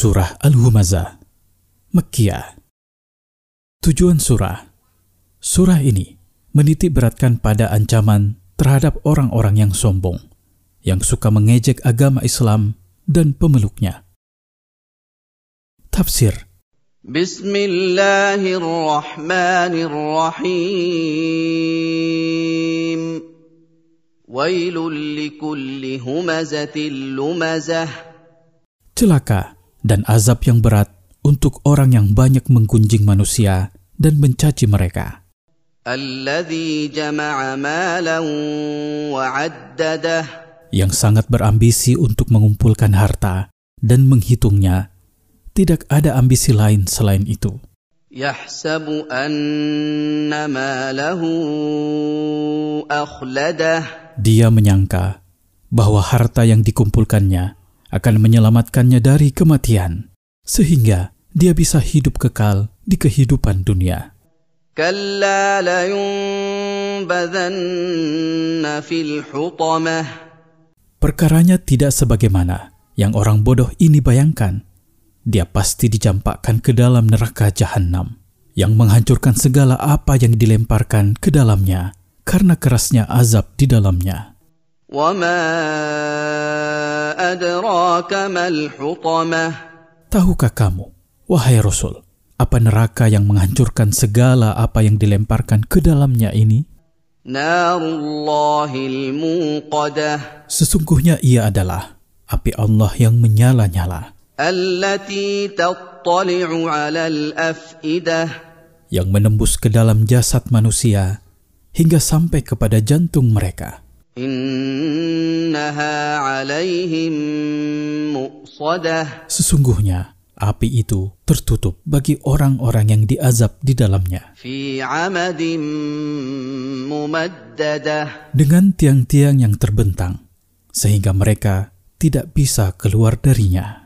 Surah Al-Humazah Mekkiyah. Tujuan surah. Surah ini menitik beratkan pada ancaman terhadap orang-orang yang sombong, yang suka mengejek agama Islam dan pemeluknya. Tafsir. Bismillahirrahmanirrahim. Wailul likulli humazatil lumazah. Celaka dan azab yang berat untuk orang yang banyak menggunjing manusia dan mencaci mereka. Yang sangat berambisi untuk mengumpulkan harta dan menghitungnya. Tidak ada ambisi lain selain itu. Dia menyangka bahwa harta yang dikumpulkannya akan menyelamatkannya dari kematian, sehingga dia bisa hidup kekal di kehidupan dunia. Perkaranya tidak sebagaimana yang orang bodoh ini bayangkan. Dia pasti dicampakkan ke dalam neraka jahanam yang menghancurkan segala apa yang dilemparkan ke dalamnya karena kerasnya azab di dalamnya. Tahukah kamu, wahai Rasul, apa neraka yang menghancurkan segala apa yang dilemparkan ke dalamnya ini? Sesungguhnya ia adalah api Allah yang menyala-nyala. Yang menembus ke dalam jasad manusia hingga sampai kepada jantung mereka. Sesungguhnya api itu tertutup bagi orang-orang yang diazab di dalamnya. Dengan tiang-tiang yang terbentang, sehingga mereka tidak bisa keluar darinya.